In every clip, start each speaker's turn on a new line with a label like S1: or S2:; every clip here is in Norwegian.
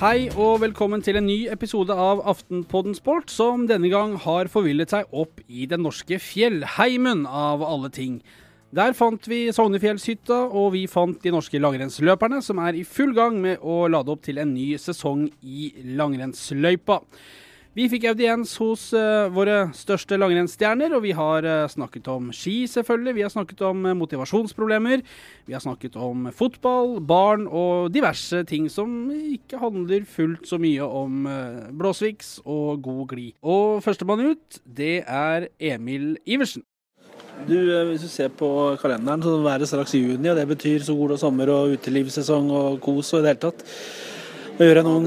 S1: Hei og velkommen til en ny episode av Aftenpodden Sport, som denne gang har forvillet seg opp i den norske fjellheimen av alle ting. Der fant vi Sognefjellshytta, og vi fant de norske langrennsløperne, som er i full gang med å lade opp til en ny sesong i langrennsløypa. Vi fikk audiens hos uh, våre største langrennsstjerner, og vi har uh, snakket om ski, selvfølgelig. Vi har snakket om uh, motivasjonsproblemer. Vi har snakket om fotball, barn og diverse ting som ikke handler fullt så mye om blåsviks og god glid. Og førstemann ut, det er Emil Iversen. Du, Hvis du ser på kalenderen, så er det straks juni, og det betyr så og sommer og utelivssesong og kos og i det hele tatt. Hva gjør en ung,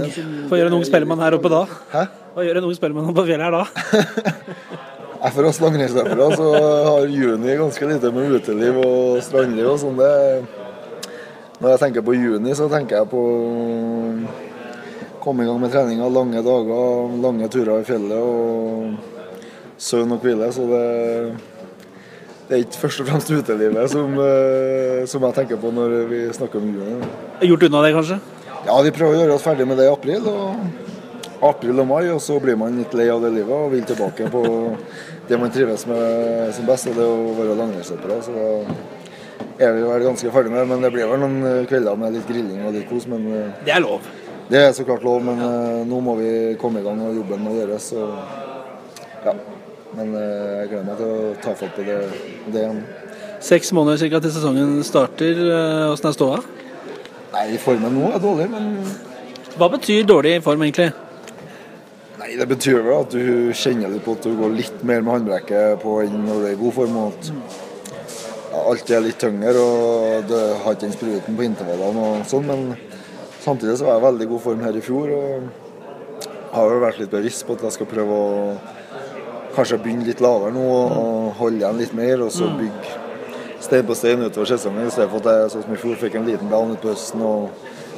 S1: ung spellemann her oppe da?
S2: Hæ?
S1: Hva gjør en ung spellemann på fjellet her da?
S2: For oss langrennsløpere så har juni ganske lite med uteliv og strandliv og sånn. Når jeg tenker på juni, så tenker jeg på å komme i gang med treninga. Lange dager, lange turer i fjellet og søvn og hvile. Så det, det er ikke først og fremst utelivet som, eh, som, jeg tenker på når vi snakker om juni.
S1: Gjort unna det, kanskje?
S2: Ja, vi prøver å gjøre oss ferdig med det i april. og april og mai, og så blir man litt lei av det livet og vil tilbake på det man trives med som best, og det å være langrennsløper. Så da er vi vel ganske ferdig med det. Men det blir vel noen kvelder med litt grilling og litt kos. Men
S1: eh, det er lov?
S2: Det er så klart lov, men uh, nå må vi komme i gang, og jobben må gjøres. Så, ja. Men uh, jeg gleder meg til å ta fatt på det, det igjen.
S1: Seks måneder cirka til sesongen starter. Åssen er ståa?
S2: Nei, Formen nå er dårlig, men
S1: Hva betyr dårlig form, egentlig?
S2: Nei, Det betyr vel at du kjenner litt på at du går litt mer med håndbrekket på enn når du er i god form. og at Alt er litt tyngre og du har ikke den spruten på intervallene og sånn. Men samtidig så var jeg i veldig god form her i fjor. og har vel vært litt bevisst på at jeg skal prøve å kanskje begynne litt lavere nå og holde igjen litt mer. Og så mm. bygge stein på stein utover sesongen, i stedet for at jeg sånn som i fjor fikk en liten down utpå høsten og,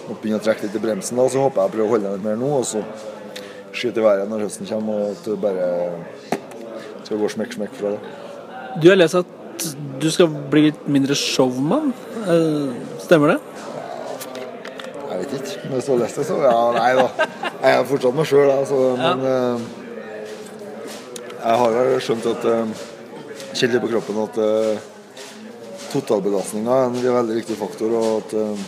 S2: og begynne å trekke litt i bremsen. da, Så håper jeg å prøve å holde den litt mer nå. og så skyte i været når høsten kommer, og at det bare skal gå smekk-smekk fra det.
S1: Du har lest at du skal bli litt mindre showman. Eh, stemmer det?
S2: Jeg vet ikke. Men hvis du har lest det, så ja, nei da. Jeg er fortsatt meg sjøl, altså, men ja. uh, jeg har skjønt at uh, Kjent på kroppen at totalbelastninga er en veldig viktig faktor. og at uh,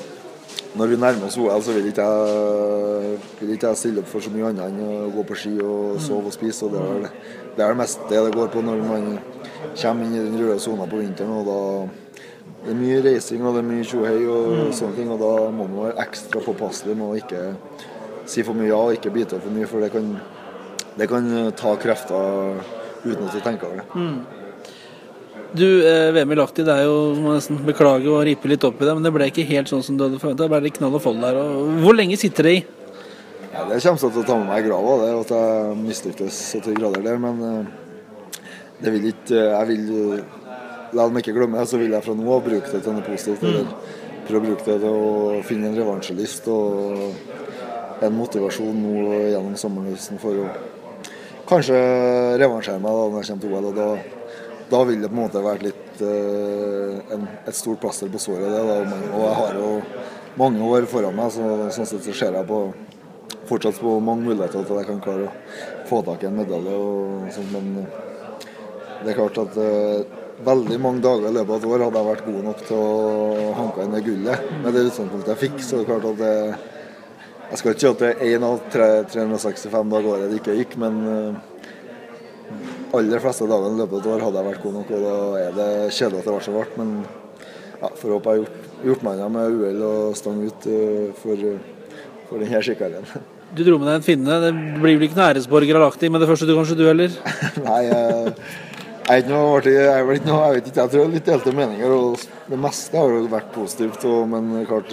S2: når vi nærmer oss OL, så vil ikke, jeg, vil ikke jeg stille opp for så mye annet enn å gå på ski og sove og spise. og Det er det, det, er det meste det går på når man kommer inn i den røde sona på vinteren. og da det er mye reising og det er mye tjohei og mm. sånne ting. og Da må man være ekstra påpasselig med å ikke si for mye ja og ikke bite for mye, for det kan, det kan ta krefter uten at du tenker over det. Mm.
S1: Du, eh, VM i Lahti, det er jo må nesten beklage å ripe litt opp i det, men det ble ikke helt sånn som du hadde forventa. Det ble litt knall og fold der. Og hvor lenge sitter det i?
S2: Ja, det kommer til å ta med meg i grava, det at jeg mislyktes så til grader der. Men uh, det vil ikke uh, Jeg vil La dem ikke glemme så vil jeg fra nå av bruke det til noe positivt. Mm. Prøve å bruke det til å finne en revansjelyst og en motivasjon nå gjennom sommerlysten for å kanskje revansjere meg da når jeg kommer til OL. og da da vil det på en måte være litt uh, en, et stort plaster på såret. Det, da, og jeg har jo mange år foran meg, så sånn sett så ser jeg på fortsatt på mange muligheter til at jeg kan klare å få tak i en medalje. Og, sånt, men eh, det er klart at uh, veldig mange dager i løpet av et år hadde jeg vært god nok til å hanke inn det gullet. Med det utgangspunktet jeg fikk, så det er klart at det, jeg skal ikke si at det er én av 365 dager året det ikke gikk, men uh, aller fleste dagene i løpet av et år hadde jeg vært god nok, og da er det kjedelig at det ble så varmt. Men ja, får håpe jeg har gjort, gjort meg unna med uhell og stang ut uh, for, for denne skikarrieren.
S1: Du dro med deg en finne. Det blir vel ikke noen æresborger av Lahti med det første du kanskje, du heller?
S2: Nei, jeg, jeg, er ikke noe, jeg, er ikke noe, jeg vet ikke, jeg tror jeg har litt delte meninger. og Det meste har jo vært positivt, og, men klart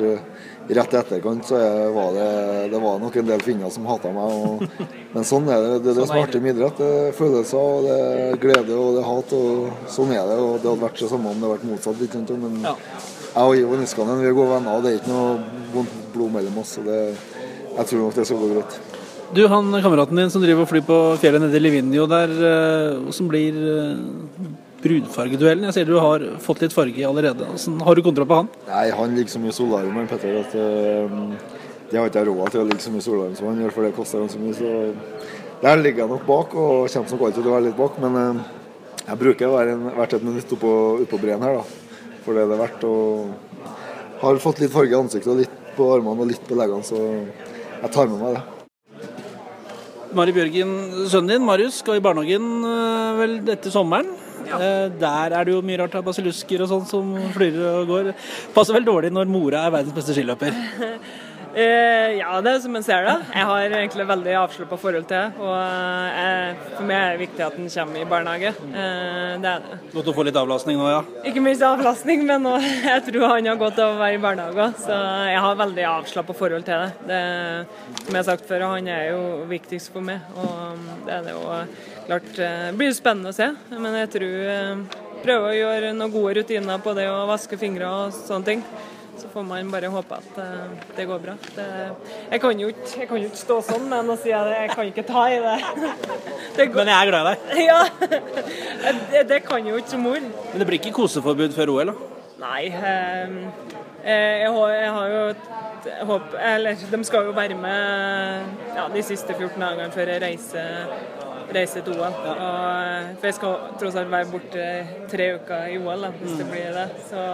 S2: rett i etterkant så var det, det var nok en del finner som hata meg. Og, men sånn er det. Det er det som er artig med idrett. Det er følelser, og det er glede og det er hat. og Sånn er det. og Det hadde vært det samme om det hadde vært motsatt. Sant? Men jeg og Ivo Niskanen vi er gode venner, og det er ikke noe vondt blod mellom oss. så det, Jeg tror nok det skal gå greit.
S1: Du, han kameraten din som driver og flyr på fjellet nede i Livigno der, eh, som blir brudfargeduellen. Jeg ser du har fått litt farge allerede. Sånn, har du kontroll på han?
S2: Nei, han ligger så mye solarium, Petter, at uh, det har ikke jeg råd til å ligge så mye i Solheim som han gjør, for det koster ganske mye. Så der ligger jeg nok bak, og kommer nok alltid til å være litt bak. Men eh, jeg bruker å være en, hvert et minutt oppå, oppå breen her, da. For det er det verdt. Og har fått litt farge i ansiktet og litt på armene og litt på leggene, så jeg tar med meg det.
S1: Mari Bjørgen, sønnen din, Marius, skal i barnehagen eh, vel etter sommeren. Eh, Der er det jo mye rart av basillusker og sånn som flyr og går. Passer vel dårlig når mora er verdens beste skiløper.
S3: Eh, ja, det er som en ser det. Jeg har egentlig veldig avslappa forhold til det. Og eh, for meg er det viktig at den kommer i barnehage. Eh, det er det.
S1: Godt å få litt avlastning nå, ja.
S3: Ikke minst avlastning, men nå, jeg tror han har godt av å være i barnehage. Så jeg har veldig avslappa forhold til det. det. Som jeg har sagt før, han er jo viktigst for meg. Og um, det er det jo klart eh, Det blir spennende å se. Men jeg tror eh, prøver å gjøre noen gode rutiner på det å vaske fingre og sånne ting. Så får man bare håpe at uh, det går bra. Det, jeg, kan jo ikke, jeg kan jo ikke stå sånn, men å si at jeg kan ikke ta i det. det
S1: Men jeg er glad i deg.
S3: ja, det, det kan jo ikke som mor.
S1: Men det blir ikke koseforbud før OL, da?
S3: Nei, eh, eh, jeg, har, jeg har jo et håp Eller de skal jo være med ja, de siste 14 dagene før jeg reiser, reise til OL. Eh, for jeg skal tross alt være borte tre uker i OL, da, hvis det blir det. Så,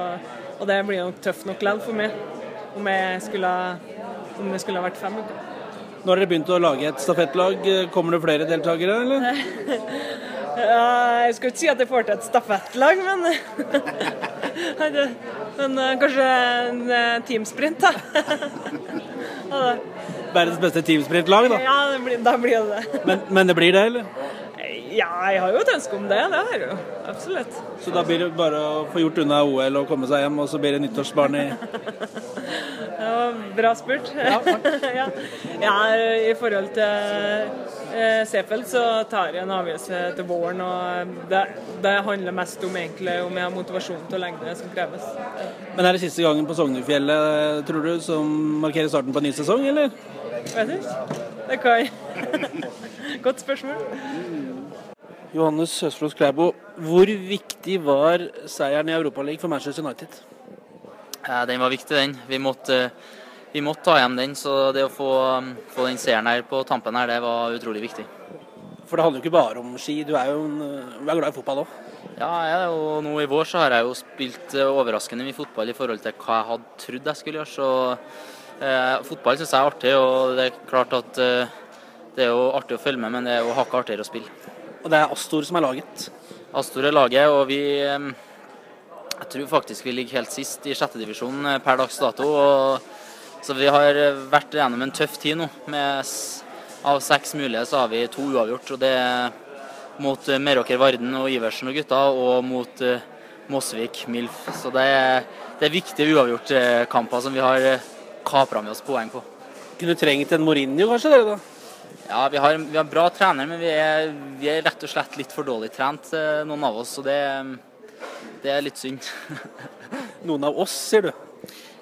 S3: og det blir nok tøft nok likevel for meg, om, jeg skulle, om det skulle ha vært fem uker.
S1: Nå har dere begynt å lage et stafettlag. Kommer det flere deltakere, eller?
S3: Jeg skal ikke si at jeg får til et stafettlag, men Men eh, kanskje en eh, teamsprint, da.
S1: Verdens beste teamsprintlag, da.
S3: Ja, det blir, da blir det det.
S1: Men, men det blir det, eller?
S3: Ja, jeg har jo et ønske om det. Det har jeg jo. Absolutt.
S1: Så da blir det bare å få gjort unna OL og komme seg hjem, og så blir det nyttårsbarn i
S3: Det var bra spurt. Ja, ja, I forhold til eh, Seefeld så tar jeg en avgjørelse til våren. og det, det handler mest om egentlig om jeg har motivasjon til å legge det som kreves.
S1: Men er det siste gangen på Sognefjellet, tror du, som markerer starten på en ny sesong, eller?
S3: Vet ikke. Det kan Godt spørsmål.
S1: Johannes Høsflo Klæbo, hvor viktig var seieren i Europaligaen for Manchester United?
S4: Ja, Den var viktig, den. Vi måtte, vi måtte ta hjem den. Så det å få, få den seieren her på tampen her, det var utrolig viktig.
S1: For det handler jo ikke bare om ski, du er jo en, du er glad i fotball òg.
S4: Ja, jeg er jo, nå i vår så har jeg jo spilt eh, overraskende mye fotball i forhold til hva jeg hadde trodd jeg skulle gjøre. Så eh, fotball syns jeg er artig, og det er klart at eh, det er jo artig å følge med, men det er jo hakket artigere å spille.
S1: Og det er Astor som er laget.
S4: Astor er laget, og vi eh, Jeg tror faktisk vi ligger helt sist i sjettedivisjon per dags dato. Og, så vi har eh, vært gjennom en tøff tid nå. Med, av seks mulige så har vi to uavgjort. og det er mot eh, Meråker Varden og Iversen og gutta, og mot uh, Mosvik Milf. Så det er, det er viktige uavgjortkamper som vi har kapra med oss poeng på.
S1: Kunne trengt en Mourinho, kanskje, dere da?
S4: Ja, vi har, vi har bra trenere, men vi er, vi er rett og slett litt for dårlig trent, eh, noen av oss. Så det, det er litt synd.
S1: Noen av oss, sier du.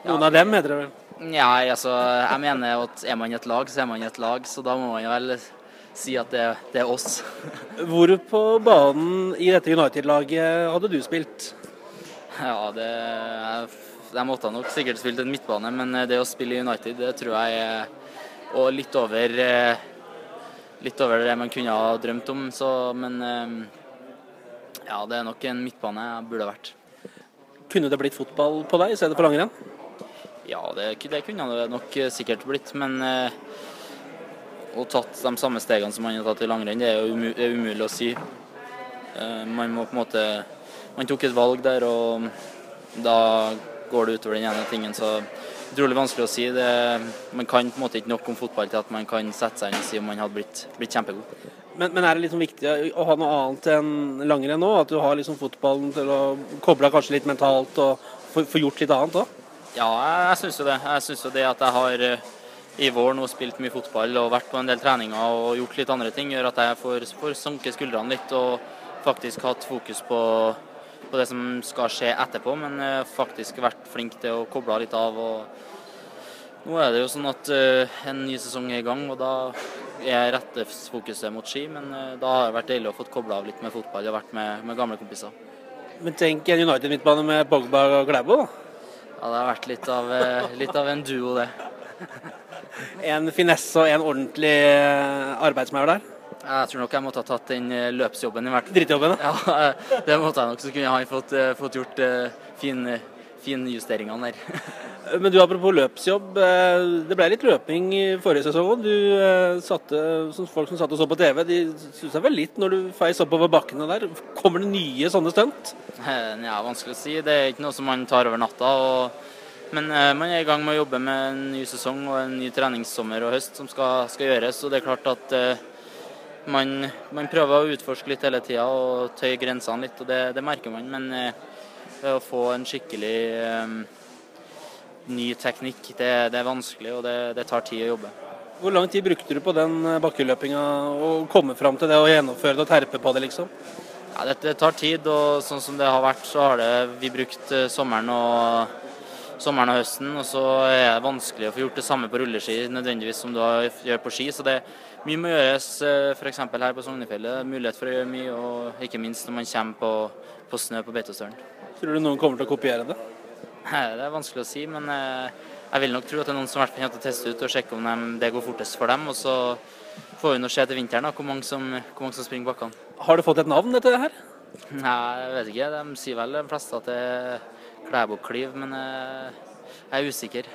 S1: Noen av dem, heter det vel.
S4: Ja, altså, jeg mener at er man i et lag, så er man i et lag. Så da må man jo vel si at det, det er oss.
S1: Hvor på banen i dette United-laget hadde du spilt?
S4: Ja, det Jeg måtte nok sikkert spilt en midtbane, men det å spille i United, det tror jeg er og litt over eh, Litt over det man kunne ha drømt om. Så, men eh, ja, det er nok en midtbane jeg burde vært.
S1: Kunne det blitt fotball på deg i stedet for langrenn?
S4: Ja, det, det kunne det nok sikkert blitt, men eh, å tatt de samme stegene som man har tatt i langrenn, det er jo umu, er umulig å si. Eh, man må på en måte Man tok et valg der, og da går det utover den ene tingen, så utrolig vanskelig å si. Det, man kan på en måte ikke nok om fotball til at man kan sette seg inn og si om man hadde blitt, blitt kjempegod.
S1: Men, men er det liksom viktig å ha noe annet enn langrenn nå? At du har liksom fotballen til å koble av kanskje litt mentalt og få, gjort litt annet òg?
S4: Ja, jeg, jeg syns jo det. Jeg syns jo det at jeg har eh, i vår nå spilt mye fotball og vært på en del treninger og gjort litt andre ting, gjør at jeg får, får sunket skuldrene litt og faktisk hatt fokus på, på det som skal skje etterpå, men eh, faktisk vært flink til å koble litt av. og Nå er det jo sånn at eh, en ny sesong er i gang, og da er rettefokuset mot ski, men eh, da har det vært deilig å få kobla av litt med fotball og vært med, med gamle kompiser.
S1: Men tenk en United-midtbane med Bogba og Glæbo, da.
S4: Ja, det har vært litt av, litt av en duo, det.
S1: en finesse og en ordentlig arbeidsmaur der?
S4: Jeg tror nok jeg måtte ha tatt den eh, løpsjobben i hvert fall.
S1: Drittjobben,
S4: ja. ja. det måtte jeg nok, så kunne han fått, fått gjort fin, fin justeringene der.
S1: Men du, apropos løpsjobb. Det ble litt løping i forrige sesong òg. Du satte, Folk som satt og så på TV, de syntes vel litt når du feis oppover bakkene der. Kommer det nye sånne stunt?
S4: Ja, vanskelig å si. Det er ikke noe som man tar over natta. og men eh, man er i gang med å jobbe med en ny sesong og en ny treningssommer og høst som skal, skal gjøres. og det er klart at eh, man, man, prøver å utforske litt hele tida og tøye grensene litt, og det, det merker man. Men eh, å få en skikkelig eh, ny teknikk, det, det, er vanskelig og det, det, tar tid å jobbe.
S1: Hvor lang tid brukte du på den eh, bakkeløpinga å komme fram til det og gjennomføre det og terpe på det, liksom?
S4: Ja, Dette tar tid, og sånn som det har vært, så har det, vi brukt eh, sommeren og sommeren og høsten. Og så er det vanskelig å få gjort det samme på rulleski nødvendigvis som du gjør på ski. Så det mye må gjøres eh, f.eks. her på Sognefjellet. Mulighet for å gjøre mye, og ikke minst når man kommer på, på snø på Beitostølen.
S1: Tror du noen kommer til å kopiere det?
S4: Det er vanskelig å si, men eh, jeg vil nok tro at det er noen som hvert fall kommer til å teste ut og sjekke om de, det går fortest for dem. Og så får vi nå se til vinteren da, hvor mange som, hvor mange som springer bakkene.
S1: Har du fått et navn, dette her?
S4: Nei, jeg vet ikke. De sier vel de fleste at det er Klæbukliv, men eh, jeg er usikker.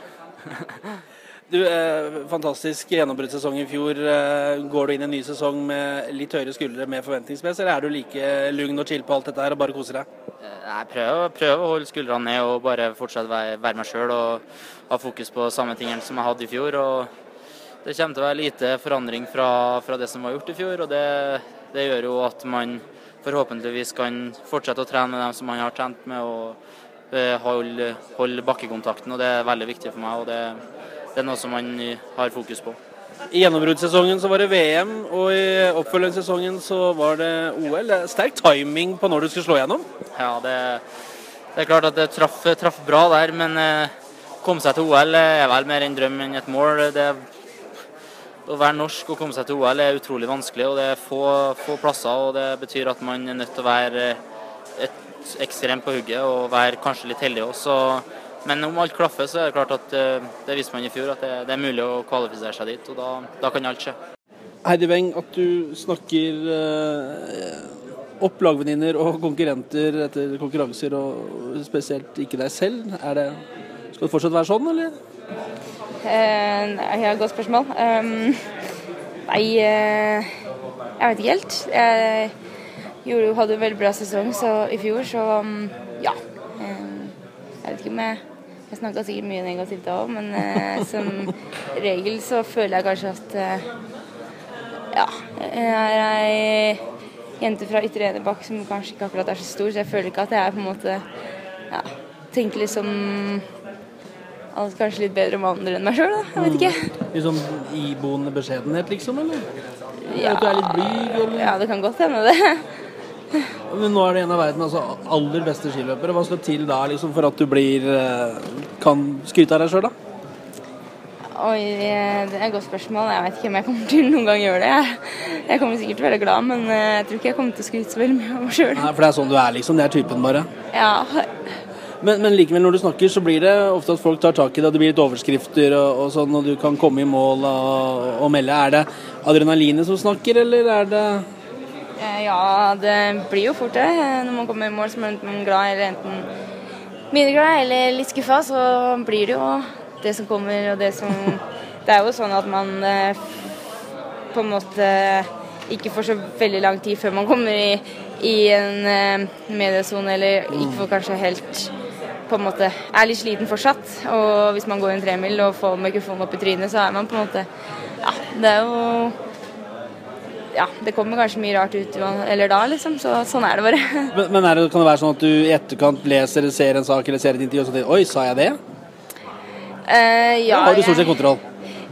S1: du, eh, Fantastisk gjennombruddssesong i fjor. Eh, går du inn i en ny sesong med litt høyere skuldre med forventningspress, eller er du like lugn og chill på alt dette her og bare koser deg?
S4: Jeg prøver, prøver å holde skuldrene ned og bare fortsette å være, være meg sjøl og ha fokus på samme tingene som jeg hadde i fjor. og Det kommer til å være lite forandring fra, fra det som var gjort i fjor, og det, det gjør jo at man forhåpentligvis kan fortsette å trene med dem som man har trent med. og Eh, holde, holde bakkekontakten. og Det er veldig viktig for meg. og det, det er noe som man har fokus på.
S1: I gjennombruddssesongen så var det VM, og i oppfølgingssesongen så var det OL. Er sterk timing på når du skulle slå gjennom?
S4: Ja, det, det er klart at det traff, traff bra der, men å komme seg til OL er vel mer en drøm enn et mål. Det, å være norsk og komme seg til OL er utrolig vanskelig, og det er få, få plasser. og Det betyr at man er nødt til å være et ekstremt på hugget og være kanskje litt heldig også. Men om alt klaffer, så er det klart at eh, det viste man i fjor, at det, det er mulig å kvalifisere seg dit. Og da, da kan alt skje.
S1: Heidi Weng, at du snakker eh, opp lagvenninner og konkurrenter etter konkurranser, og spesielt ikke deg selv. Er det, skal det fortsatt være sånn, eller?
S5: Eh, ja, godt spørsmål. Um, nei, eh, jeg vet ikke helt. Jeg gjorde, hadde en veldig bra sesong så, i fjor, så um, ja. Um, jeg vet ikke om jeg Jeg snakka sikkert mye negativt da òg, men eh, som regel så føler jeg kanskje at eh, ja. Jeg er ei jente fra Ytre Enebakk som kanskje ikke akkurat er så stor, så jeg føler ikke at jeg er på en måte ja, tenker liksom alt kanskje litt bedre om andre enn meg sjøl, da. Jeg vet ikke.
S1: Litt sånn iboende beskjedenhet, liksom? Eller?
S5: Ja,
S1: at du er litt blyg? Eller?
S5: Ja, det kan godt hende, det.
S1: Men nå er det en av verdens altså, aller beste skiløpere. Hva skal til da liksom, for at du blir eh, kan skryte av deg sjøl, da?
S5: Oi, det er et godt spørsmål. Jeg vet ikke om jeg kommer til noen gang gjøre det. Jeg kommer sikkert til å være glad, men eh, jeg tror ikke jeg kommer til å skryte så veldig mye av meg sjøl.
S1: For det er sånn du er, liksom? Det er typen, bare?
S5: Ja.
S1: Men, men, likevel, når du snakker, så blir det ofte at folk tar tak i det, og det blir litt overskrifter og, og sånn, og du kan komme i mål og, og melde. Er det adrenalinet som snakker, eller er det
S5: ja, det blir jo fort det. Når man kommer i mål så er enten glad eller enten mindre glad eller litt skuffa, så blir det jo det som kommer og det som Det er jo sånn at man eh, på en måte ikke får så veldig lang tid før man kommer i, i en eh, mediesone, eller ikke får kanskje helt på en måte er litt sliten fortsatt. Og hvis man går en tremil og får mikrofonen opp i trynet, så er man på en måte Ja, det er jo ja, det kommer kanskje mye rart ut eller da, liksom. Så sånn er det bare.
S1: Men, men det, kan det være sånn at du i etterkant leser eller ser en sak eller ser et intervju og så tenker Oi, sa jeg det?
S5: Uh, ja,
S1: har du stort sett kontroll?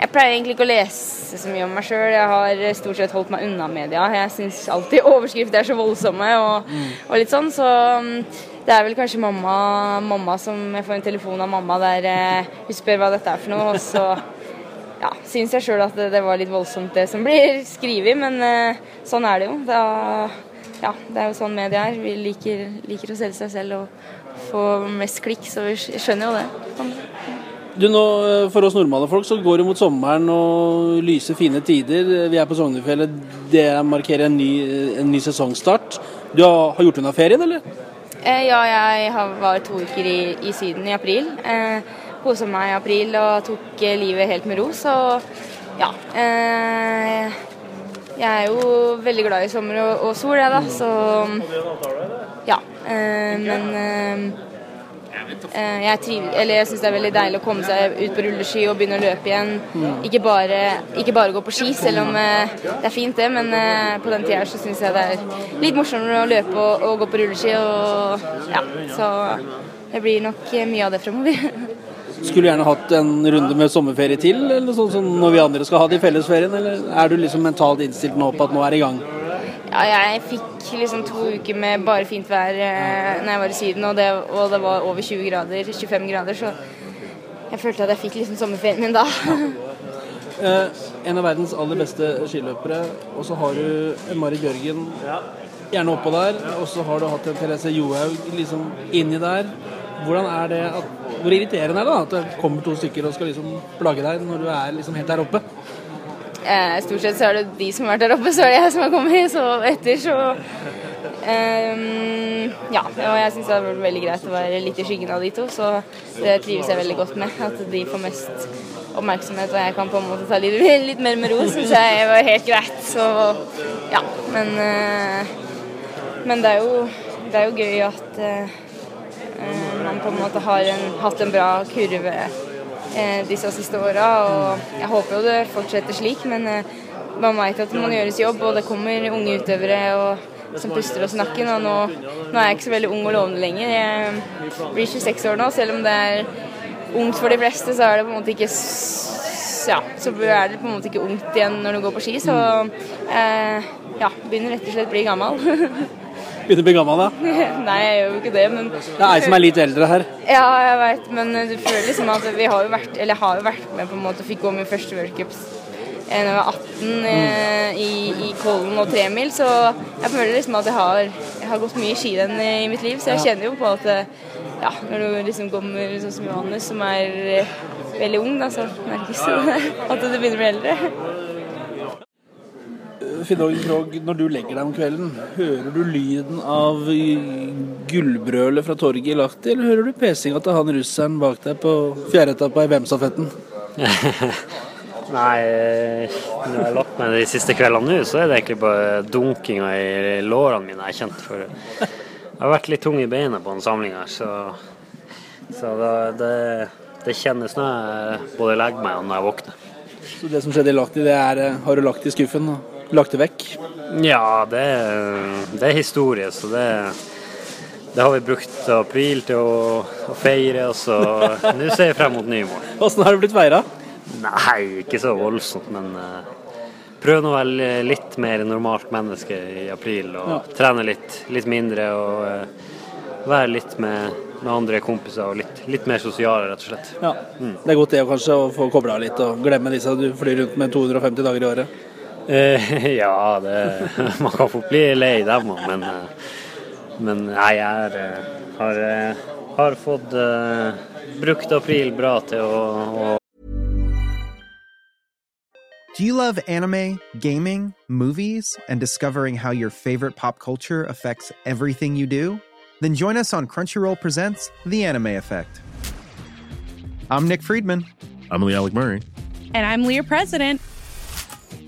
S5: Jeg, pleier egentlig ikke å lese så mye om meg sjøl. Jeg har stort sett holdt meg unna media. Jeg syns alltid overskrifter er så voldsomme og, mm. og litt sånn, så um, det er vel kanskje mamma, mamma som Jeg får en telefon av mamma der uh, hun spør hva dette er for noe, og så ja, syns jeg sjøl at det, det, var litt voldsomt det som blir skrevet, men uh, sånn er det jo. Da, ja, det er jo sånn media er. Vi liker, liker, å selge seg selv og få mest klikk, så vi skjønner jo det. Sånn.
S1: Du nå, eh, For oss normale folk så går det mot sommeren og lyse, fine tider. Vi er på Sognefjellet. Det markerer en ny, en ny sesongstart. Du har, har gjort unna ferien, eller?
S5: Eh, ja, jeg har, var to uker i, i Syden i april. Eh, Kosa meg i april og tok eh, livet helt med ro, så ja. Eh, jeg er jo veldig glad i sommer og, og sol, jeg, da, så ja. Eh, men eh, eh, jeg, triv, jeg syns det er veldig deilig å komme seg ut på rulleski og begynne å løpe igjen. Ikke bare, ikke bare gå på ski, selv om eh, det er fint det, men på den tida så syns jeg det er litt morsommere å løpe og, og gå på rulleski. Og, ja, så det blir nok mye av det fremover.
S1: Skulle gjerne hatt en runde med sommerferie til, eller sånn som når vi andre skal ha det i fellesferien? Eller er du liksom mentalt innstilt nå på at nå er det i gang?
S5: Ja, jeg fikk liksom to uker med bare fint vær eh, når jeg var i Syden, og det, og det var over 20 grader, 25 grader, så jeg følte at jeg fikk liksom sommerferien min da.
S1: Eh, en av verdens aller beste skiløpere, og så har du Marit Bjørgen gjerne oppå der, og så har du hatt en Therese Johaug liksom inni der. Hvordan er det at, Hvor irriterende er det da at det kommer to stykker og skal liksom plage deg når du er liksom helt der oppe?
S5: Eh, stort sett så er det de som har vært der oppe, så er det jeg som har kommet, så etter så ehm, Ja, og jeg syns det har vært veldig greit å være litt i skyggen av de to, så det trives jeg veldig godt med. At de får mest oppmerksomhet, og jeg kan på en måte ta litt, litt mer med ro, syns jeg var helt greit. Så ja, men eh, Men det er jo, det er jo gøy at eh, man på en måte har en, hatt en bra kurve eh, disse siste åra. Og jeg håper jo det fortsetter slik, men eh, man vet at det må gjøres jobb, og det kommer unge utøvere og, som puster oss snakker. Og nå, nå er jeg ikke så veldig ung og lovende lenger. Jeg blir 26 år nå, selv om det er ungt for de fleste, så er det på en måte ikke ja, så er det på en måte ikke ungt igjen når du går på ski, så eh, ja, begynner rett og slett å bli gammel.
S1: Begynner å bli gammel, da.
S5: Nei, jeg gjør jo ikke det, men
S1: Det er ei som er litt eldre her.
S5: Ja, jeg veit, men du føler liksom at vi har jo vært, eller jeg har jo vært med på en måte, fikk gå min første World Cups eh, da jeg var 18 mm. i, i Kollen og tremil, så jeg føler liksom at jeg har, jeg har gått mye skirenn i mitt liv, så jeg kjenner jo på at eh, ja, når du liksom kommer sånn som Johannes, som er eh, veldig ung, da, så merkes det at du begynner å bli eldre.
S1: Finn Åge Krogh, når du legger deg om kvelden, hører du lyden av gullbrølet fra torget i Lahti, eller hører du pesinga til han russeren bak deg på fjerde-etappa i VM-stafetten?
S6: Nei, når jeg har lagt meg de siste kveldene nå, så er det egentlig bare dunkinga i lårene mine jeg har kjent for. Jeg har vært litt tung i beina på en samling her, så, så det, det, det kjennes når jeg både legger meg og når jeg våkner.
S1: Så det som skjedde i Lahti, det er eh, har du lagt i skuffen og lagt det vekk?
S6: Ja, det, er- det er historie, så det, det har vi brukt april til å, å feire, så nå ser jeg frem mot nye mål.
S1: Åssen har det blitt feira?
S6: Nei, ikke så voldsomt, men uh, prøv å være litt mer normalt menneske i april. Og trene litt, litt mindre og uh, være litt med, med andre kompiser og litt, litt mer sosiale, rett og slett.
S1: Ja. Det er godt det kanskje å få kobla av litt og glemme disse du flyr rundt med 250 dager i året.
S6: Eh, ja, det, man kan fort bli lei dem òg, men, eh, men nei, jeg er, eh, har, eh, har fått eh, brukt april bra til å, å
S7: Do you love anime, gaming, movies, and discovering how your favorite pop culture affects everything you do? Then join us on Crunchyroll Presents The Anime Effect. I'm Nick Friedman.
S8: I'm Lee Alec Murray.
S9: And I'm Leah President.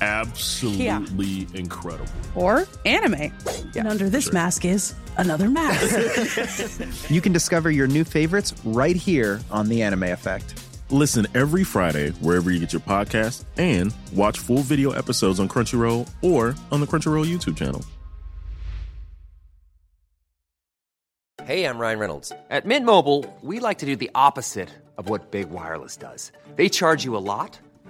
S8: absolutely incredible.
S9: Or anime. And under this mask is another mask.
S7: you can discover your new favorites right here on The Anime Effect.
S8: Listen every Friday wherever you get your podcast and watch full video episodes on Crunchyroll or on the Crunchyroll YouTube channel.
S10: Hey, I'm Ryan Reynolds. At Mint Mobile, we like to do the opposite of what Big Wireless does. They charge you a lot,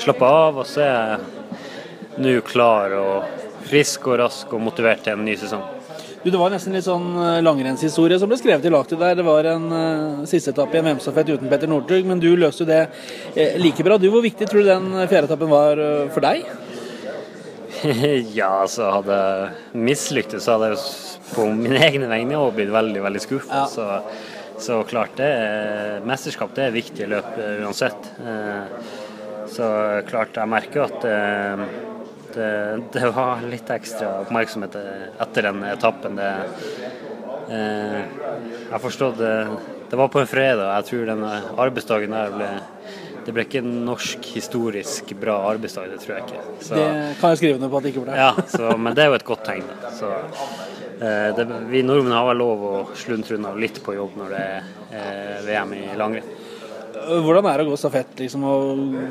S6: Slappe av, og så er jeg nå klar og frisk og rask og motivert til en ny sesong.
S1: Du, Det var nesten litt sånn eh, langrennshistorie som ble skrevet i lag til deg. Det var en uh, siste etappe i en VM-stafett uten Petter Northug, men du løste jo det eh, like bra. Du, Hvor viktig tror du den fjerde etappen var uh, for deg?
S6: ja, altså hadde jeg mislyktes, så hadde jeg på mine egne vegne også blitt veldig veldig skuffa. Så, så klart det er, mesterskap det er viktig løp eh, uansett. Eh, så klart jeg merker at det, det, det var litt ekstra oppmerksomhet etter den etappen. Det, eh, jeg forstod det, det var på en fredag. Jeg tror den arbeidsdagen der ble det ble ikke en norsk historisk bra arbeidsdag, det tror jeg ikke.
S1: Så, det kan jeg skrive under på at det ikke ble.
S6: Ja, så, men det er jo et godt tegn. Da. Så, eh, det, vi nordmenn har vel lov å sluntre unna litt på jobb når det er eh, VM i langrenn.
S1: Hvordan er det å gå stafett? Liksom, å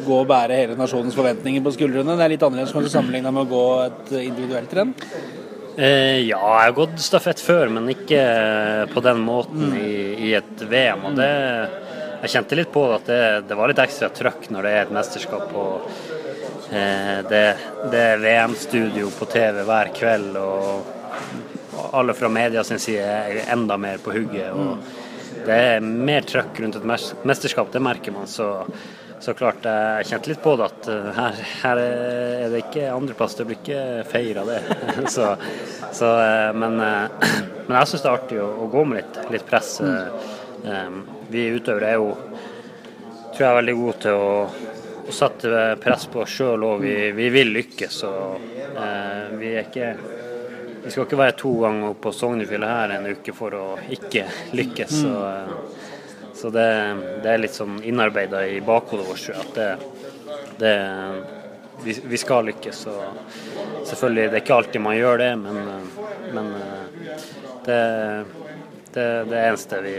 S1: gå og bære hele nasjonens forventninger på skuldrene? Det er litt annerledes kanskje sammenlignet med å gå et individuelt renn?
S6: Eh, ja, jeg har gått stafett før, men ikke på den måten i, i et VM. og det jeg kjente litt på at det, det var litt ekstra trøkk når det er et mesterskap. og eh, det, det, er VM-studio på TV hver kveld, og alle fra media sin side er enda mer på hugget. og Det er mer trøkk rundt et mesterskap, det merker man. Så, så klart, jeg kjente litt på det at her, her er det ikke andreplass, det blir ikke feira det. så, så, men, men, jeg syns det er artig å, å gå med litt, litt press. Vi utøvere er jo tror jeg er veldig gode til å, og sette press på oss sjøl og vi, vi, vil lykkes. Og, eh, vi er ikke Vi skal ikke være to ganger på Sognefjellet her en uke for å ikke lykkes. Så, så det, det, er litt sånn innarbeida i bakhodet vårt at det, det vi, vi, skal lykkes. Og selvfølgelig, det er ikke alltid man gjør det, men, men det, det, det eneste vi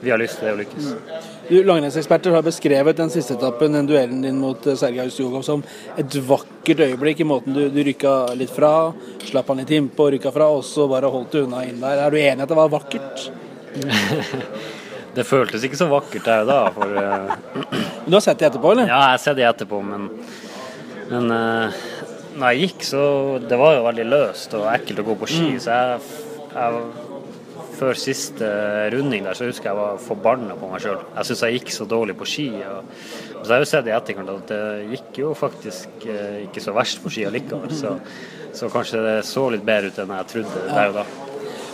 S6: vi har lyst til det å lykkes.
S1: Mm. Langrennseksperter har beskrevet den siste etappen, den duellen din mot eh, Sergej Ustjugov, som et vakkert øyeblikk i måten du, du rykka litt fra, slapp han litt innpå, rykka fra, og så bare holdt du unna inn der. Er du enig i at det var vakkert?
S6: det føltes ikke så vakkert der da. For, uh...
S1: Du har sett det etterpå, eller?
S6: Ja, jeg har sett det etterpå, men, men uh, når jeg gikk, så Det var jo veldig løst og ekkelt å gå på ski, mm. så jeg, jeg før siste runding der, så husker jeg var forbanna på meg sjøl. Jeg syns jeg gikk så dårlig på ski. Og, og så har jeg jo sett i etterkant at det gikk jo faktisk eh, ikke så verst på ski allikevel. Så, så, kanskje det så litt bedre ut enn jeg trodde der og da.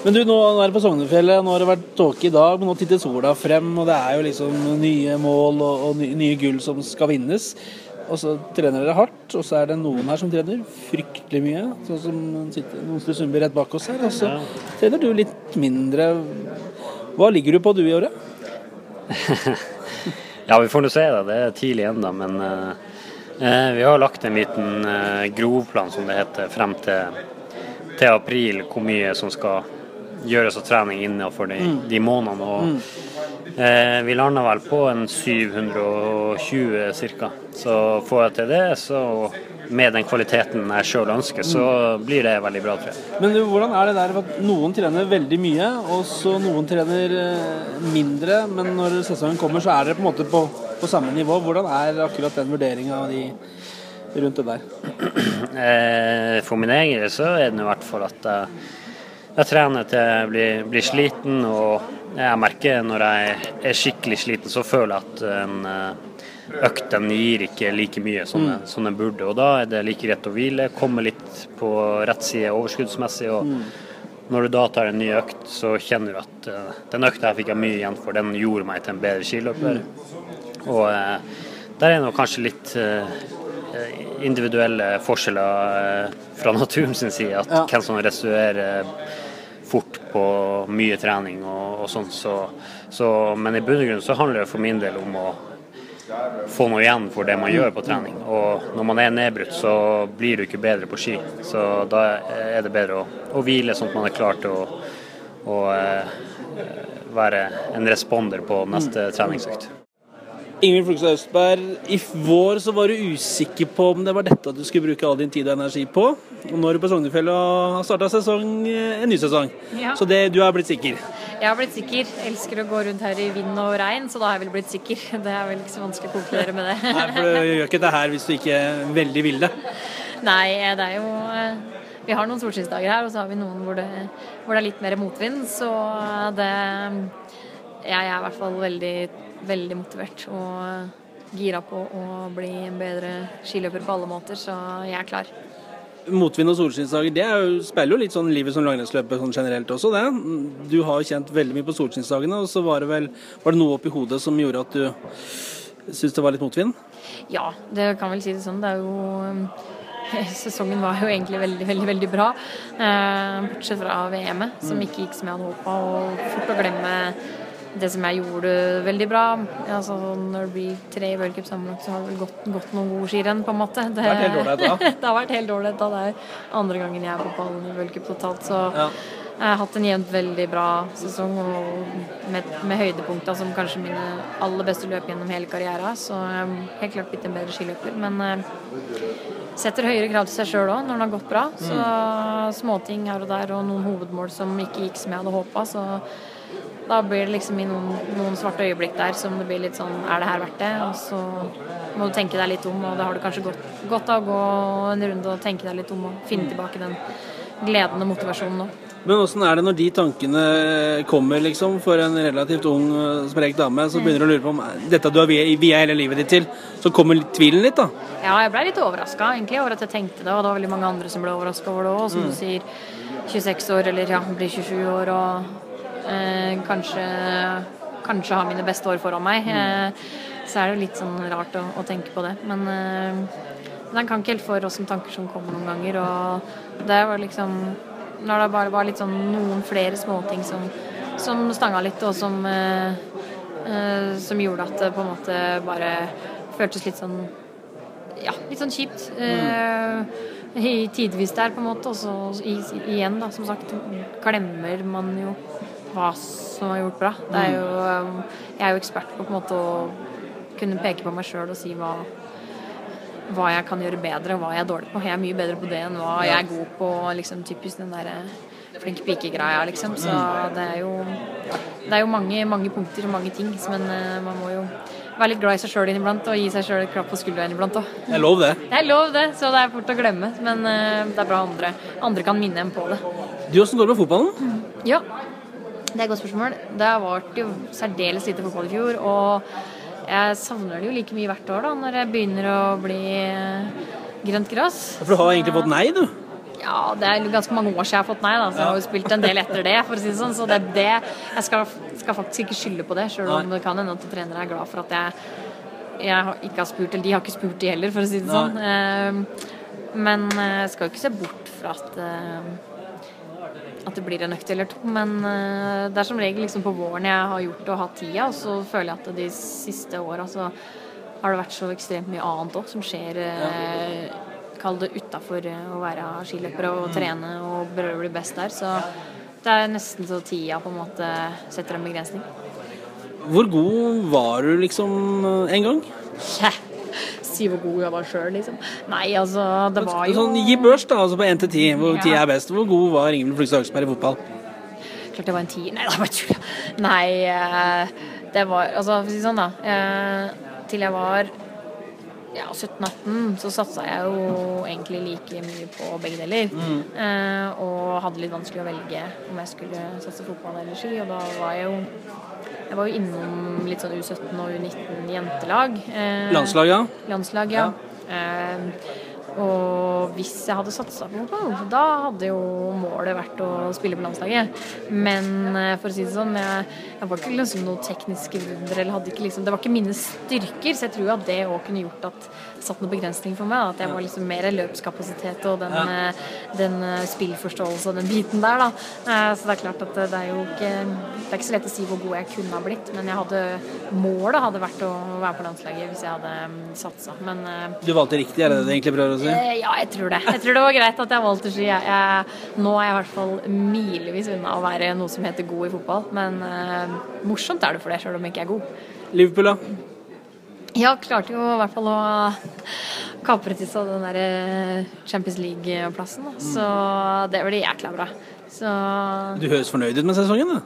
S1: Men du, nå er det på Sognefjellet, nå har det vært tåke i dag, men nå titter sola frem, og det er jo liksom nye mål og, og nye gull som skal vinnes. Og så trener dere hardt, og så er det noen her som trener fryktelig mye. Sånn som sitter noen Sundby rett bak oss her. Og så trener du litt mindre. Hva ligger du på du i året?
S6: ja, vi får nå se. da. Det er tidlig ennå. Men uh, vi har lagt en liten uh, grovplan, som det heter, frem til, til, april. Hvor mye som skal gjøres av trening innenfor de, mm. de månedene. og mm vi landa vel på en 720 ca. Så får jeg til det, så med den kvaliteten jeg sjøl ønsker, så blir det veldig bra, tror jeg.
S1: Men hvordan er det der at noen trener veldig mye, og så noen trener eh, mindre, men når sesongen kommer, så er dere på en måte på, på samme nivå. Hvordan er akkurat den vurderinga av de rundt det der?
S6: Eh, For min egen del så er det i hvert fall at jeg, jeg trener til jeg blir, blir sliten, og jeg merker når jeg er skikkelig sliten, så føler jeg at en eh, økt den gir ikke like mye som, den- som den burde. Og da er det like greit å hvile, komme litt på rett side overskuddsmessig. og når du da tar en ny økt, så kjenner du at eh, den økta jeg fikk jeg mye igjen for, den gjorde meg til en bedre skiløper. Og eh, der er nok kanskje litt individuelle forskjeller fra naturen sin side. At
S1: Ja.
S6: hvem som restituerer fort på mye trening og, og sånn. Så, så, men i bunn og grunn så handler det for min del om å få noe igjen for det man gjør på trening. Og når man er nedbrutt, så blir du ikke bedre på ski. Så da er det bedre å, å hvile sånn at man er klar til å, å eh, være en responder på neste treningsøkt.
S1: Ingvild Flugstad Østberg, i vår så var du usikker på om det var dette du skulle bruke all din tid og energi på. Og nå er du på Sognefjell og har starta en ny sesong.
S11: Ja.
S1: Så det, du er blitt sikker.
S11: Jeg har blitt sikker. Jeg Elsker å gå rundt her i vind og regn, så da har jeg vel blitt sikker. Det er vel ikke så vanskelig å konkludere med det.
S1: Nei, for du gjør ikke det her hvis du ikke veldig vil det.
S11: Nei, det er jo eh, Vi har noen solskinnsdager her, og så har vi noen hvor det, hvor det er litt mer motvind. Så det Jeg er i hvert fall veldig, veldig motivert og gira på å bli en bedre skiløper på alle måter, så jeg er klar.
S1: Motvind og solskinnsdager det jo, speiler jo litt sånn livet som langrennsløper sånn generelt også, det. Du har jo kjent veldig mye på solskinnsdagene, og så var det vel Var det noe oppi hodet som gjorde at du syntes det var litt motvind?
S11: Ja, det kan vel si det sånn. Det er jo Sesongen var jo egentlig veldig, veldig veldig bra. Eh, bortsett fra VM-et, som ikke gikk som jeg hadde håpa. Og fort å glemme det som jeg gjorde veldig bra. Altså, når det blir tre World Cup sammenlagt, så har det vel gått, gått noen gode skirenn, på en måte. Det,
S1: har vært helt ålreit, da.
S11: det har vært helt ålreit. da. Det er andre gangen jeg er på ballen i World Cup totalt. Så
S1: Ja.
S11: jeg har hatt en jevnt veldig bra sesong med, med høydepunkter som kanskje mine aller beste løp gjennom hele karrieren. Så jeg har helt klart blitt en bedre skiløper. Men eh, setter høyere krav til seg sjøl òg når den har gått bra. Så småting her og der og noen hovedmål som ikke gikk som jeg hadde håpa. Så da blir det liksom i noen, noen svarte øyeblikk der som det blir litt sånn Er det her verdt det? Og så må du tenke deg litt om, og det har du kanskje godt, godt av å gå en runde og tenke deg litt om og finne tilbake den gleden og motivasjonen nå.
S1: Men åssen er det når de tankene kommer, liksom, for en relativt ung, eh, sprek dame, så begynner du å lure på om dette du har via hele livet ditt til, så kommer tvilen litt, da?
S11: Ja, jeg ble litt overraska egentlig over at jeg tenkte det, og det var veldig mange andre som ble overraska over det òg. Som
S1: Mm.
S11: du sier, 26 år eller ja, blir 27 år og kanskje, kanskje har mine beste år foran meg. Eh, så er det jo litt sånn rart å, å tenke på det. Men eh, men kan ikke helt for oss som tanker som kommer noen ganger. Og det var liksom Når det bare var litt sånn noen flere småting som, som stanga litt, og som eh, eh, som gjorde at det på en måte bare føltes litt sånn ja, litt sånn kjipt. Eh, tidvis der, på en måte. Og så igjen, da, som sagt, glemmer man jo hva som var gjort bra. Det er jo, um, jeg er jo ekspert på, på måte å kunne peke på meg sjøl og si hva, hva jeg kan gjøre bedre, og hva jeg er dårlig på. Jeg er mye bedre på det enn hva jeg er god på. liksom Typisk den derre flink pike-greia, liksom. Så det er jo det er jo mange, mange punkter og mange ting, men eh, man må jo være litt glad i seg sjøl inniblant og gi seg sjøl et klapp på skuldra inniblant òg.
S1: Det er lov, det.
S11: Det er lov, det, så det er fort å glemme. Men eh, det er bra andre, andre kan minne en på det.
S1: Du, åssen går det med fotballen?
S11: Ja, det er et godt spørsmål. Det har jo særdeles lite fotball i fjor, og jeg savner det jo like mye hvert år da, når jeg begynner å bli eh, grønt gress.
S1: For du har egentlig fått nei, du.
S11: Ja, det er ganske mange år siden jeg har fått nei, da, så jeg har jo spilt en del etter det. for å si det sånn, Så det er det. Jeg skal, skal faktisk ikke skylde på det, sjøl om det kan hende at trenere er glad for at jeg, jeg ikke har spurt, eller de har ikke spurt de heller, for å si det sånn. Eh, Men eh, jeg skal jo ikke se bort fra at eh, at det blir en økt eller to. Men eh, det er som regel liksom på våren jeg har gjort det og hatt tida, og så føler jeg at de siste åra så har det vært så ekstremt mye annet òg som skjer. eh, Kall det utafor å være skiløper og trene og prøve å bli best der. Så det er nesten så tida på en måte setter en begrensning.
S1: Hvor god var du liksom eh, en gang?
S11: Tja, si hvor god jeg var sjøl, liksom. Nei, altså, det var jo
S1: Sånn, gi børs, da, altså på 1 til 10. Hvor
S11: Ja.
S1: 10 er best. Hvor god var Ingvild Flugstad Øksberg i fotball?
S11: Klart det var en tier. Nei, det var bare tull. Nei, eh, det var Altså, for å si det sånn, da. eh, Til jeg var ja, 17-18, så satsa jeg jo egentlig like mye på begge deler.
S12: Mm.
S11: Eh, og hadde litt vanskelig å velge om jeg skulle satse fotball eller ski. Og da var jeg jo Jeg var jo innom litt sånn U17 og U19 jentelag. Eh,
S1: Landslag, ja.
S11: Landslag, ja. Eh, og hvis jeg hadde satsa på fotball, da hadde jo målet vært å spille på landslaget. Men eh, for å si det sånn, jeg, jeg var ikke liksom noe teknisk under, eller hadde ikke liksom Det var ikke mine styrker, så jeg tror at det òg kunne gjort at det satt noen begrensninger for meg. At jeg var liksom mer løpskapasitet og den,
S12: Ja.
S11: eh, den eh, spillforståelse og den biten der, da. Så det er klart at det er jo ikke Det er ikke så lett å si hvor god jeg kunne ha blitt, men jeg hadde målet hadde vært å være på landslaget hvis jeg hadde mm, satsa. Men
S1: Du valgte riktig, er det det egentlig prøver å si?
S11: Eh, Ja, jeg tror det. Jeg tror det var greit at jeg valgte ski. Jeg, jeg, nå er jeg i hvert fall milevis unna å være noe som heter god i fotball, men eh, morsomt er det for det, sjøl om jeg ikke er god.
S1: Liverpool, da?
S11: Jeg klarte jo i hvert fall å kapre til seg den der eh, Champions League-plassen, så det blir jækla bra. Så
S1: Du høres fornøyd ut med sesongen, da.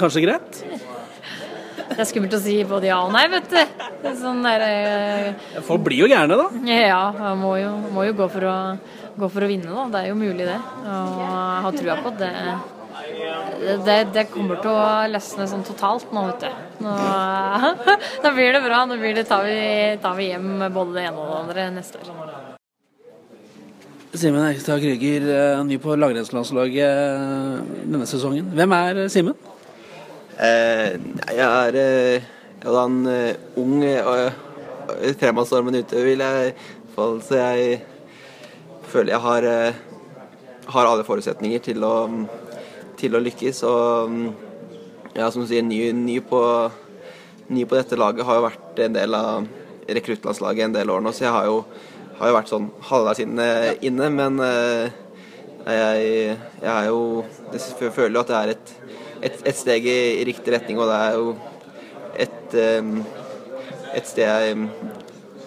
S1: Kanskje greit?
S11: Det er skummelt å si både ja og nei, vet du. Sånn der, eh,
S1: Folk blir jo gærne, da.
S11: Ja, jeg må jo, må jo gå, for å, gå for å vinne, da. Det er jo mulig, det. Og jeg har trua på at det, det, det kommer til å løsne sånn totalt nå, vet du. Nå, da blir det bra. Nå blir det, tar, vi, tar vi hjem både det ene og det andre neste år.
S1: Simen Erkestad Krüger, eh, ny på langrennslandslaget eh, denne sesongen. Hvem er Simen?
S13: Eh, jeg er eh, en eh, ung og fremadstormende utøver, vil jeg i hvert fall Så jeg føler jeg har, har alle forutsetninger til å, til å lykkes. Og mm, ja, som du sier, ny, ny, på, ny på dette laget har jo vært en del av rekruttlandslaget en del år nå, så jeg har jo, har jo vært sånn halvveis inne, inne men jeg, jeg er jo Jeg føler jo at det er et, et, et steg i, i riktig retning, og det er jo et, et sted jeg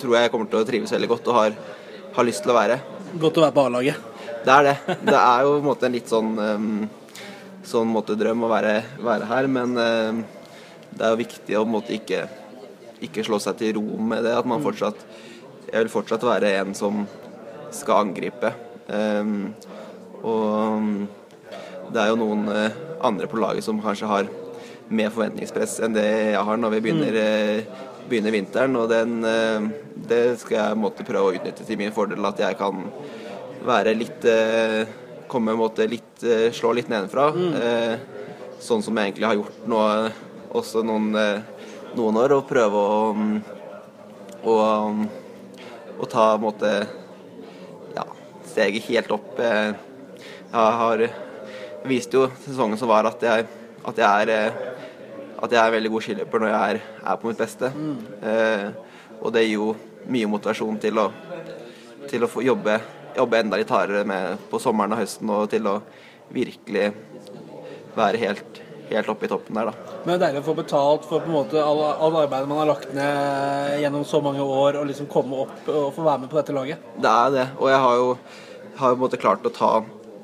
S13: tror jeg kommer til å trives veldig godt og har, har lyst til å være.
S1: Godt å være på A-laget.
S13: Det er det. Det er jo på en en litt sånn sånn måte drøm å være, være her, men det er jo viktig å ikke, ikke slå seg til ro med det. At man fortsatt Jeg vil fortsatt være en som skal angripe. Og det er jo noen eh, andre på laget som kanskje har mer forventningspress enn det jeg har når vi begynner, eh, begynner vinteren. Og den, eh, det skal jeg måtte prøve å utnytte til min fordel. At jeg kan være litt Komme en måte litt Slå litt nedenfra. Mm. sånn som jeg egentlig har gjort nå også noen, noen år. Og prøve å, mm, å, mm, å ta måte ja, steget helt opp. Jeg har vist jo sesongen som var at jeg, at jeg er eh, at jeg er veldig god skiløper når jeg er, er på mitt beste. Eh, og det gir jo mye motivasjon til å, til å få jobbe, jobbe enda litt hardere med, på sommeren og høsten og til å virkelig være helt, helt oppe i toppen der, da.
S1: Men det er deilig å få betalt for på en måte all, all arbeidet man har lagt ned gjennom så mange år, og liksom komme opp og få være med på dette laget.
S13: Det er det. Og jeg har jo, har på en måte klart å ta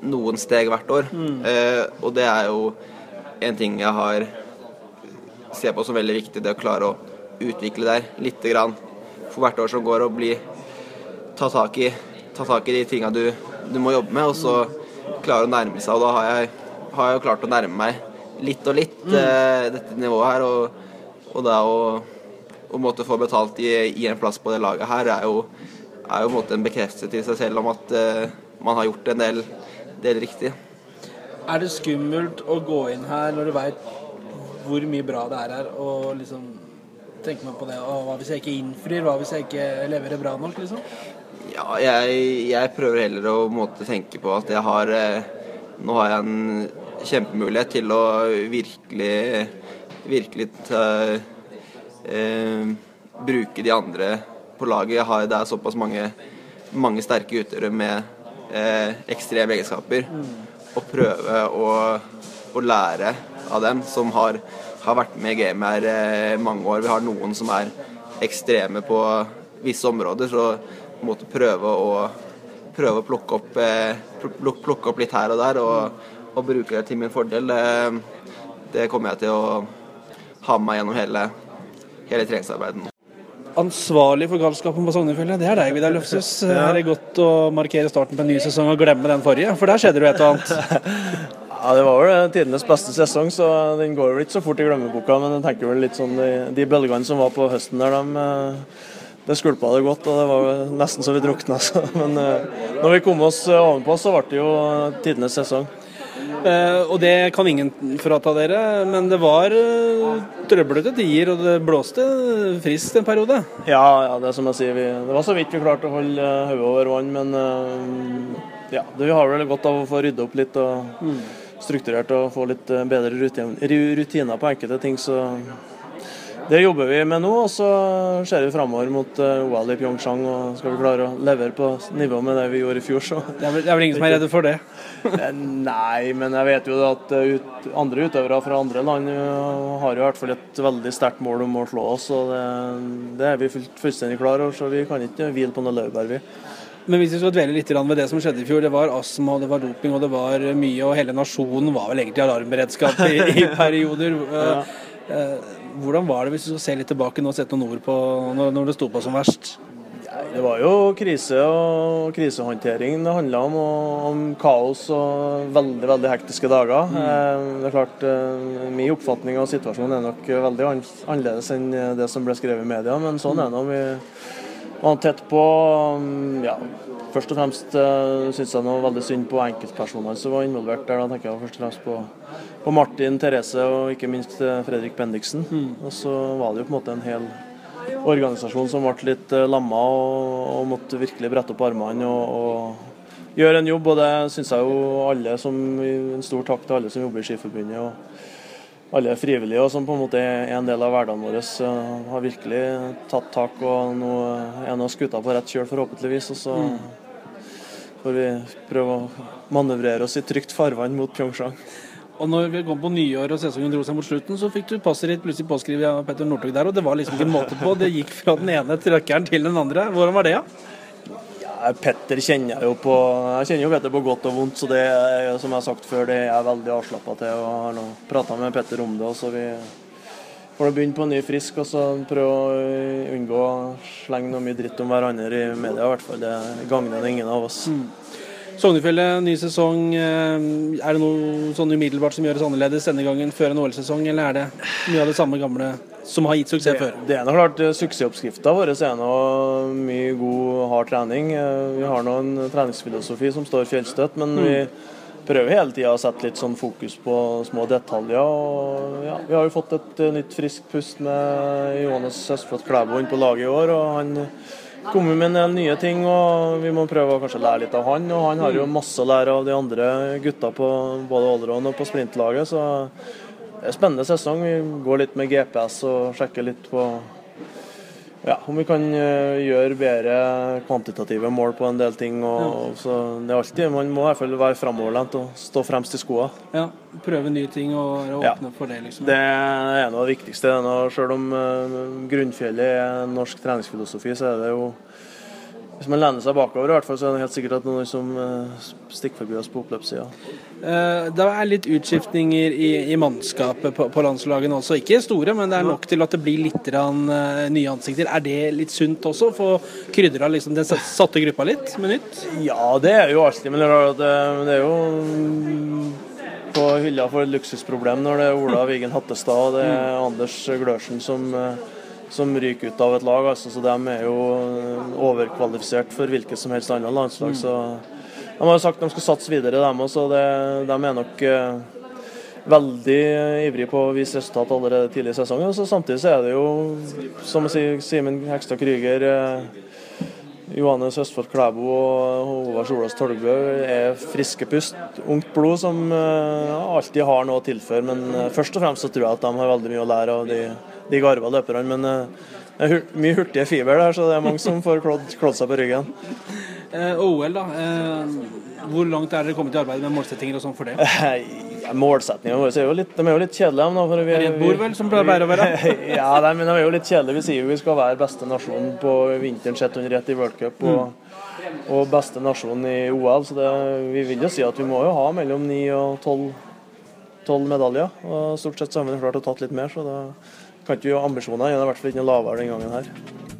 S13: noen steg hvert år.
S1: Mm.
S13: Eh, og det er jo en ting jeg har ser på som veldig viktig, det å klare å utvikle der lite grann for hvert år som går, og bli ta tak i, ta tak i de tinga du, du må jobbe med, og så klare å nærme seg. Og da har jeg, har jeg jo klart å nærme meg litt og litt
S1: Mm.
S13: eh, dette nivået her. Og, og da å, å måtte få betalt i, i en plass på det laget her, er jo, er jo en en bekreftelse til seg selv om at eh, man har gjort en del, del riktig.
S1: Er det skummelt å gå inn her når du veit hvor mye bra det er her, og liksom tenker man på det og Hva hvis jeg ikke innfrir? Hva hvis jeg ikke leverer bra nok, liksom?
S13: Ja, jeg, jeg prøver heller å måte, tenke på at jeg har eh, Nå har jeg en kjempemulighet til å virkelig virkelig ta, eh, bruke de andre på laget. Jeg har, det er såpass mange, mange sterke utøvere med eh, ekstreme egenskaper. Og prøve å, å lære av dem som har, har vært med i gamet her eh, mange år. Vi har noen som er ekstreme på visse områder, så måtte prøve å, prøve å plukke, opp, eh, plukke opp litt her og der og, og bruke det til min fordel, det, det kommer jeg til å ha med meg gjennom hele, hele treningsarbeidet.
S1: Ansvarlig for galskapen på Sognefjellet, det er deg, Vidar Løfshus. Er det godt å markere starten på en ny sesong og glemme den forrige? For der skjedde det jo et og annet.
S12: Ja, Det var vel tidenes beste sesong, så den går vel ikke så fort i glemmeboka. Men jeg tenker vel litt sånn de, de bølgene som var på høsten der, de, eh, det skulpa det godt. Og det var nesten så vi drukna. Så. Men eh, når vi kom oss ovenpå, så ble det jo tidenes sesong.
S1: Eh, og det kan ingen frata dere, men det var uh, trøblete tider, og det blåste friskt en periode.
S12: Ja, ja, det er som jeg sier. Vi, det var så vidt vi klarte å holde eh, hodet over vann, men eh, ja, det, vi har vel godt av å få rydde opp litt og strukturert og få litt eh, bedre rutiner på enkelte ting. Så det jobber vi med nå, og så ser vi framover mot eh, OL i Pyeongchang. og Skal vi klare å levere på nivå med det vi gjorde i fjor, så
S1: Det er vel, det er vel ingen som er redde for det?
S12: Eh, Nei, men jeg vet jo at eh, ut, andre utøvere fra andre land har jo i hvert fall et veldig sterkt mål om å slå oss. og Det, det er vi full, fullstendig klar over, så vi kan ikke hvile på noe laurbær, vi.
S1: Men hvis vi skal dvele litt ved det som skjedde i fjor, det var astma, det var doping og det var mye, og hele nasjonen var vel egentlig alarmberedskap i, i perioder. Eh, Hvordan var det hvis du skal se litt tilbake nå og sette noen ord på når, når det sto på som verst?
S12: Det var jo krise og krisehåndtering det handla om, og om kaos og veldig veldig hektiske dager. Mm. Det er klart, eh, Min oppfatning av situasjonen er nok veldig annerledes enn det som ble skrevet i media, men sånn er det nå. Vi var tett på. mm, ja, Først og fremst uh, syns jeg noe veldig synd på enkeltpersonene som var involvert der. Da tenker jeg først og fremst på, på Martin, Therese og ikke minst eh, Fredrik Bendiksen. Og så var det jo på en måte en hel organisasjon som ble litt uh, lamma og, og måtte virkelig brette opp armene og, og gjøre en jobb. Og det syns jeg jo alle som En stor takk til alle som jobber i Skiforbundet. og alle frivillige og som på en måte er en del av hverdagen vår, uh, har virkelig tatt tak. Og nå er nå skuta på rett kjøl, forhåpentligvis. Og så får vi prøver å manøvrere oss i trygt farvann mot Pyeongchang.
S1: Og når vi kom på nyår og sesongen dro seg mot slutten, så fikk du passet ditt plutselig påskrevet av Petter Northug der, og det var liksom ikke måte på. Det gikk fra den ene trøkkeren til den andre. Hvordan var det, da?
S12: Ja, Petter kjenner jeg jo på Jeg kjenner jo Petter på godt og vondt, så det er, som jeg har sagt før, det er jeg veldig avslappa til. og har nå prata med Petter om det. og så vi får begynne på ny frisk og så prøve å unngå å slenge noe mye dritt om hverandre i media. i hvert fall. Det gagner ingen av oss.
S1: Sognefjellet, ny sesong. eh, Er det noe sånn umiddelbart som gjøres annerledes denne gangen før en OL-sesong, eller er det mye av det samme gamle som har gitt suksess før?
S12: Det er nå klart eh, Suksessoppskrifta vår er nå mye god, hard trening. Eh, Vi har nå en treningsfilosofi som står fjellstøtt, men vi prøver hele tida å sette litt sånn fokus på små detaljer. Og ja, vi har jo fått et eh, nytt friskt pust med Johannes Østflot Klæbo inn på laget i år. og han kommer med en del nye ting, og vi må prøve å kanskje lære litt av han. Og han har jo masse å lære av de andre gutta på både allround og på sprintlaget. så det er en spennende sesong. Vi går litt med GPS og sjekker litt på ja, om vi kan eh, gjøre bedre kvantitative mål på en del ting. Og, så det er alltid, Man må i hvert fall være framoverlent og stå fremst i skoa.
S1: Ja, Prøve nye ting og være
S12: Ja.
S1: åpne for det, liksom.
S12: Det er noe av det viktigste. Det Selv om eh, grunnfjellet er norsk treningsfilosofi, så er det jo Hvis man lener seg bakover, i hvert fall, så er det helt sikkert at noen som eh, stikker forbi oss på oppløpssida.
S1: Eh, Det er litt utskiftninger i, i mannskapet på, på landslagene også. Ikke store, men det er nok til at det blir litt rann, eh, nye ansikter. Er det litt sunt også? Få krydra liksom, den satte gruppa litt med nytt?
S12: Ja, det er jo alltid, men det er, jo mm, på hylla for et luksusproblem når det er Ola Vigen Hattestad og det er Anders Glørsen som, som ryker ut av et lag. Altså, så De er jo eh, overkvalifisert for hvilket som helst annet landslag.
S1: Mm.
S12: så De har jo sagt de skal satse videre, dem også. De er nok eh, veldig ivrige på å vise resultat allerede tidlig i sesongen. Så samtidig så er det jo, som å si, Simen Hekstad Krüger eh, Johannes Østfold Klæbo og Håvard Solås Tolgbø er friske pust, ungt blod som alltid har noe å tilføre. Men først og fremst så tror jeg at de har veldig mye å lære av de, de garva løperne. Men eh, det er mye hurtige fiber der, så det er mange som får klådd klådd seg på ryggen.
S1: Eh, OL, da. Eh, hvor langt er dere kommet i arbeidet med målsettinger og sånn for det?
S12: Målsettingene våre er jo litt, de er jo litt kjedelige. Men da, for vi,
S1: Red Bull, vel, som pleier å være?
S12: ja, nei, men de er jo litt kjedelige. Vi sier jo vi skal være beste nasjon på vinteren sett under ett i World Cup. Og, og beste nasjon i OL. Så det, vi vil jo si at vi må jo ha mellom 9 og 12, 12 medaljer. Og stort sett så har vi klart å tatt litt mer, så da kan ikke ha ambisjoner. Er i hvert fall ikke noe lavere den gangen her.